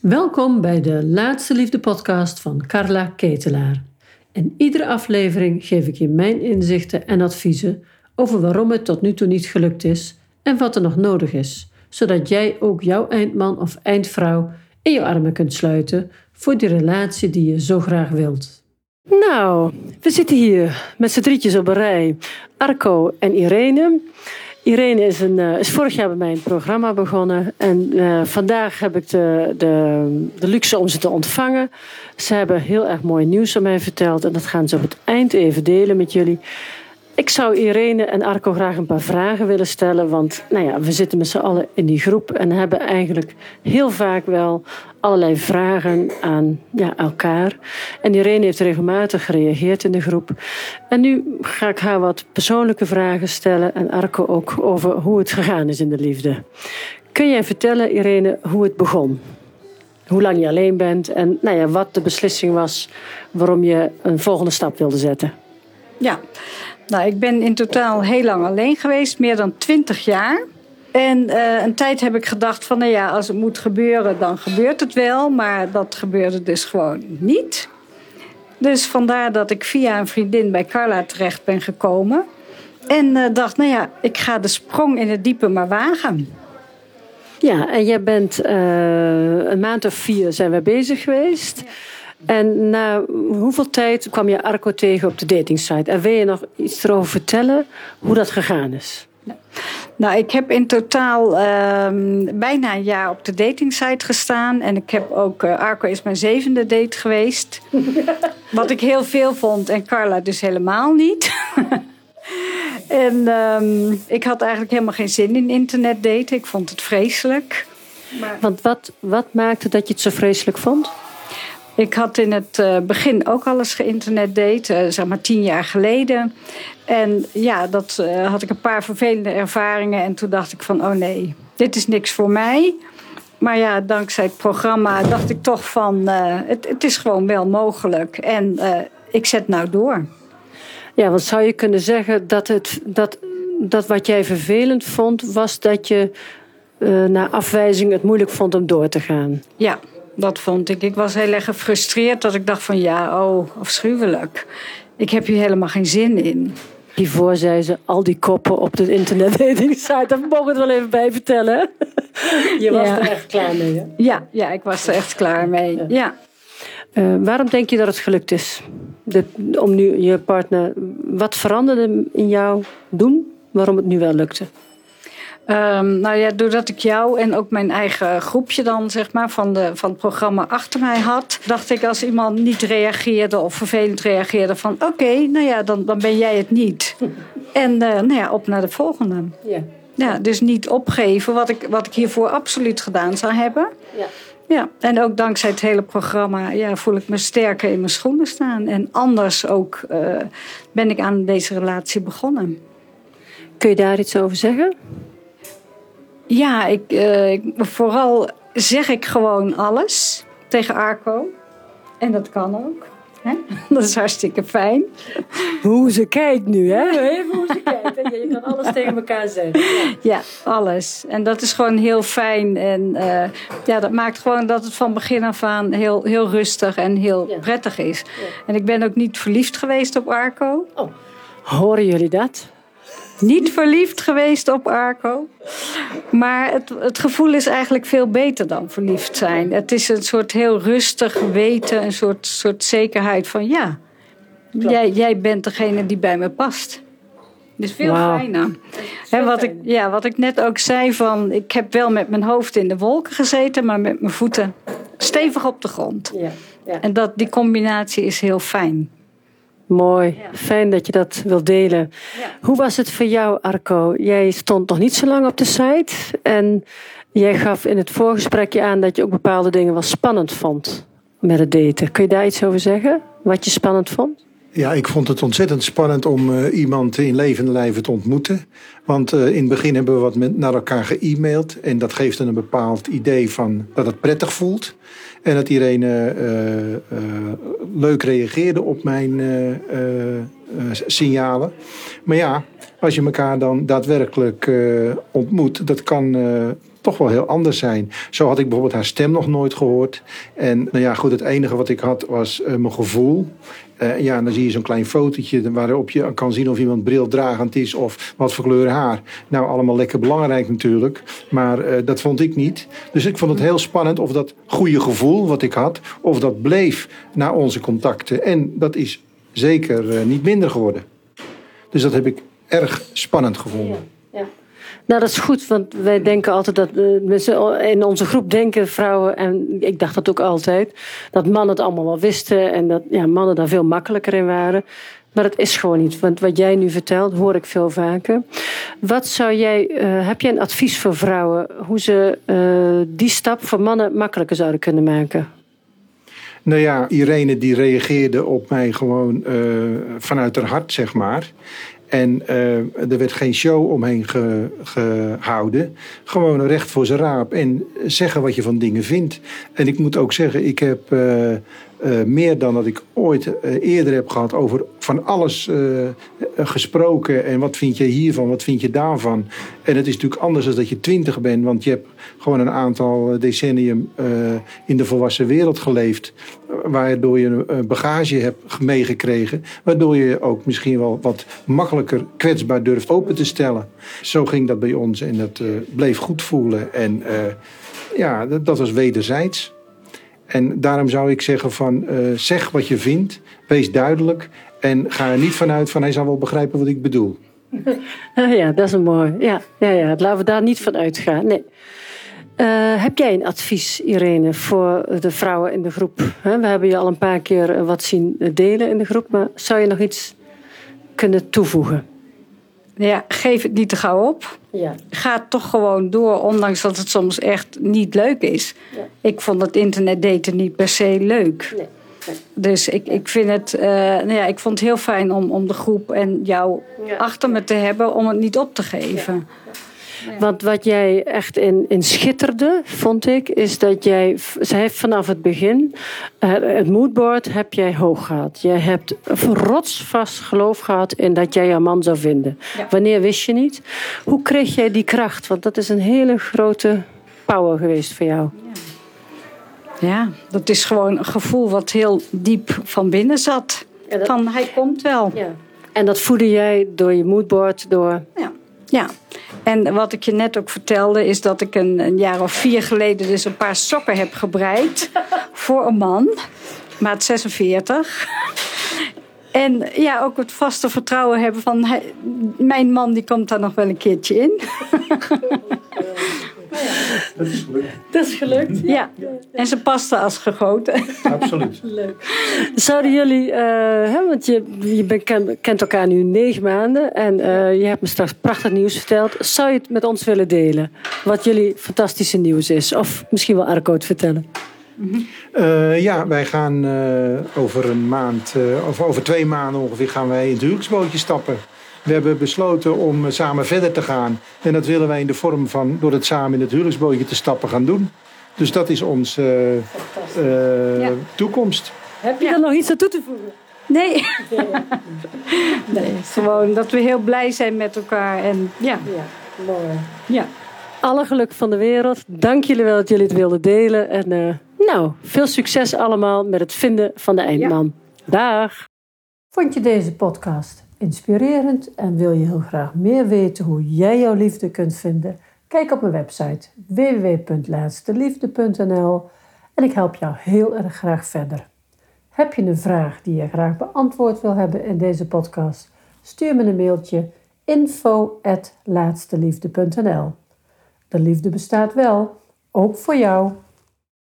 Welkom bij de Laatste Liefde podcast van Carla Ketelaar. In iedere aflevering geef ik je mijn inzichten en adviezen over waarom het tot nu toe niet gelukt is en wat er nog nodig is, zodat jij ook jouw eindman of eindvrouw in je armen kunt sluiten voor die relatie die je zo graag wilt. Nou, we zitten hier met z'n drietjes op een rij. Arco en Irene. Irene is, een, uh, is vorig jaar bij mij een programma begonnen. En uh, vandaag heb ik de, de, de luxe om ze te ontvangen. Ze hebben heel erg mooi nieuws aan mij verteld. En dat gaan ze op het eind even delen met jullie. Ik zou Irene en Arco graag een paar vragen willen stellen. Want nou ja, we zitten met z'n allen in die groep en hebben eigenlijk heel vaak wel allerlei vragen aan ja, elkaar. En Irene heeft regelmatig gereageerd in de groep. En nu ga ik haar wat persoonlijke vragen stellen en Arco ook over hoe het gegaan is in de liefde. Kun jij vertellen, Irene, hoe het begon? Hoe lang je alleen bent en nou ja, wat de beslissing was waarom je een volgende stap wilde zetten? Ja, nou, ik ben in totaal heel lang alleen geweest, meer dan twintig jaar. En uh, een tijd heb ik gedacht van, nou ja, als het moet gebeuren, dan gebeurt het wel. Maar dat gebeurde dus gewoon niet. Dus vandaar dat ik via een vriendin bij Carla terecht ben gekomen. En uh, dacht, nou ja, ik ga de sprong in het diepe maar wagen. Ja, en jij bent uh, een maand of vier zijn we bezig geweest. Ja. En na hoeveel tijd kwam je Arco tegen op de datingsite? En wil je nog iets erover vertellen hoe dat gegaan is? Nou, ik heb in totaal um, bijna een jaar op de datingsite gestaan. En ik heb ook, uh, Arco is mijn zevende date geweest. Wat ik heel veel vond en Carla dus helemaal niet. en um, ik had eigenlijk helemaal geen zin in internet daten. Ik vond het vreselijk. Maar... Want wat, wat maakte dat je het zo vreselijk vond? Ik had in het uh, begin ook alles geïnternet date, uh, zeg maar tien jaar geleden. En ja, dat uh, had ik een paar vervelende ervaringen. En toen dacht ik van, oh nee, dit is niks voor mij. Maar ja, dankzij het programma dacht ik toch van, het, het, is gewoon wel mogelijk. En ik zet nou door. Ja, want zou je kunnen zeggen dat, het, dat, dat wat jij vervelend vond, was dat je na afwijzing het moeilijk vond om door te gaan? Ja, dat vond ik. Ik was heel erg gefrustreerd dat ik dacht van ja, oh, afschuwelijk. Ik heb hier helemaal geen zin in. Hiervoor zei ze al die koppen op de internetdatingsite. Daar mogen we het wel even bij vertellen. Je was er echt klaar mee, hè? Ja, ja, ik was er echt klaar mee. Ja. ja. Uh, waarom denk je dat het gelukt is? De, om nu je partner... Wat veranderde in jou doen waarom het nu wel lukte? Um, nou ja, doordat ik jou en ook mijn eigen groepje dan, zeg maar, van, de, van het programma achter mij had, dacht ik als iemand niet reageerde of vervelend reageerde van oké, okay, nou ja, dan, dan ben jij het niet. en uh, nou ja, op naar de volgende. Ja. Ja, dus niet opgeven, wat ik, wat ik hiervoor absoluut gedaan zou hebben. Ja. Ja, en ook dankzij het hele programma ja, voel ik me sterker in mijn schoenen staan. En anders ook uh, ben ik aan deze relatie begonnen. Kun je daar iets over zeggen? Ja, ik, uh, ik, vooral zeg ik gewoon alles tegen Arco. En dat kan ook. Hè? Dat is hartstikke fijn. Hoe ze kijkt nu, hè? Even hoe ze kijkt. Je kan alles tegen elkaar zeggen. Ja. ja, alles. En dat is gewoon heel fijn. En uh, ja, dat maakt gewoon dat het van begin af aan heel, heel rustig en heel ja. prettig is. Ja. En ik ben ook niet verliefd geweest op Arco. Oh. Horen jullie dat? Niet verliefd geweest op Arco. Maar het, het gevoel is eigenlijk veel beter dan verliefd zijn. Het is een soort heel rustig weten, een soort, soort zekerheid van ja, jij, jij bent degene die bij me past. Dus veel wow. fijner. He, wat, ik, ja, wat ik net ook zei van, ik heb wel met mijn hoofd in de wolken gezeten, maar met mijn voeten stevig op de grond. Ja, ja. En dat, die combinatie is heel fijn. Mooi, fijn dat je dat wilt delen. Ja. Hoe was het voor jou, Arco? Jij stond nog niet zo lang op de site en jij gaf in het voorgesprekje aan dat je ook bepaalde dingen wel spannend vond met het daten. Kun je daar iets over zeggen? Wat je spannend vond? Ja, ik vond het ontzettend spannend om uh, iemand in levende lijven te ontmoeten. Want uh, in het begin hebben we wat met, naar elkaar ge-mailed. En dat geeft dan een bepaald idee van dat het prettig voelt. En dat Irene uh, leuk reageerde op mijn signalen. Maar ja, als je elkaar dan daadwerkelijk ontmoet, dat kan toch wel heel anders zijn. Zo had ik bijvoorbeeld haar stem nog nooit gehoord. En nou ja, goed, het enige wat ik had was mijn gevoel. Ja, dan zie je zo'n klein fotootje waarop je kan zien of iemand brildragend is of wat voor kleur haar. Nou, allemaal lekker belangrijk natuurlijk, maar dat vond ik niet. Dus ik vond het heel spannend of dat goede gevoel wat ik had, of dat bleef na onze contacten. En dat is zeker uh, niet minder geworden. Dus dat heb ik erg spannend gevonden. Ja, ja. Nou, dat is goed, want wij denken altijd dat in onze groep denken vrouwen, en ik dacht dat ook altijd, dat mannen het allemaal wel wisten en dat ja, mannen daar veel makkelijker in waren. Maar dat is gewoon niet, want wat jij nu vertelt, hoor ik veel vaker. Wat zou jij, uh, heb jij een advies voor vrouwen hoe ze die stap voor mannen makkelijker zouden kunnen maken? Nou ja, Irene die reageerde op mij gewoon uh, vanuit haar hart, zeg maar. En uh, er werd geen show omheen ge, gehouden. Gewoon recht voor zijn raap. En zeggen wat je van dingen vindt. En ik moet ook zeggen, ik heb uh, meer dan dat ik ooit eerder heb gehad over van alles gesproken. En wat vind je hiervan, wat vind je daarvan? En het is natuurlijk anders dan dat je twintig bent. Want je hebt gewoon een aantal decennium in de volwassen wereld geleefd waardoor je een bagage hebt meegekregen, waardoor je ook misschien wel wat makkelijker kwetsbaar durft open te stellen. Zo ging dat bij ons en dat bleef goed voelen en ja, dat, was wederzijds. En daarom zou ik zeggen van zeg wat je vindt, wees duidelijk en ga er niet vanuit van hij zal wel begrijpen wat ik bedoel. Ja, dat is een mooi. Ja, ja, ja. laten we daar niet van uitgaan. Nee. Uh, heb jij een advies, Irene, voor de vrouwen in de groep? We hebben je al een paar keer wat zien delen in de groep, maar zou je nog iets kunnen toevoegen? Ja, geef het niet te gauw op. Ja. Ga toch gewoon door, ondanks dat het soms echt niet leuk is. Ja. Ik vond het internet daten niet per se leuk. Nee. Dus ik, ik vind het, uh, nou ja, ik vond het heel fijn om, om de groep en jou ja. achter me te hebben om het niet op te geven. Want wat jij echt in, in schitterde, vond ik, is dat jij, zij heeft vanaf het begin, uh, het moodboard heb jij hoog gehad. Jij hebt rotsvast geloof gehad in dat jij jouw man zou vinden. Ja. Wanneer wist je niet? Hoe kreeg jij die kracht? Want dat is een hele grote power geweest voor jou. Ja, ja dat is gewoon een gevoel wat heel diep van binnen zat. Ja, dat... Van hij komt wel. Ja. En dat voedde jij door je moodboard, door. Ja. Ja, en wat ik je net ook vertelde, is dat ik een, een jaar of vier geleden dus een paar sokken heb gebreid voor een man, maat 46. En ja, ook het vaste vertrouwen hebben van hij, mijn man die komt daar nog wel een keertje in. Dat is gelukt. Dat is gelukt, ja. En ze paste als gegoten. Absoluut. Leuk. Zouden jullie, uh, hè, want je, je bent, kent elkaar nu negen maanden en uh, je hebt me straks prachtig nieuws verteld. Zou je het met ons willen delen? Wat jullie fantastische nieuws is? Of misschien wel Arco het vertellen? Uh, ja, wij gaan over een maand, of over twee maanden ongeveer, gaan wij in het huwelijksbootje stappen. We hebben besloten om samen verder te gaan. En dat willen wij in de vorm van door het samen in het huwelijksbootje te stappen gaan doen. Dus dat is onze uh, ja. toekomst. Heb je ja. er nog iets aan toe te voegen? Nee. nee, gewoon dat we heel blij zijn met elkaar. En ja. ja, mooi. Ja. Alle geluk van de wereld. Dank jullie wel dat jullie het wilden delen. En uh, nou, veel succes allemaal met het vinden van de eindman. Dag. Vond je deze podcast inspirerend en wil je heel graag meer weten hoe jij jouw liefde kunt vinden? Kijk op mijn website www.laatsteliefde.nl en ik help jou heel erg graag verder. Heb je een vraag die je graag beantwoord wil hebben in deze podcast? Stuur me een mailtje info@laatsteliefde.nl. De liefde bestaat wel, ook voor jou.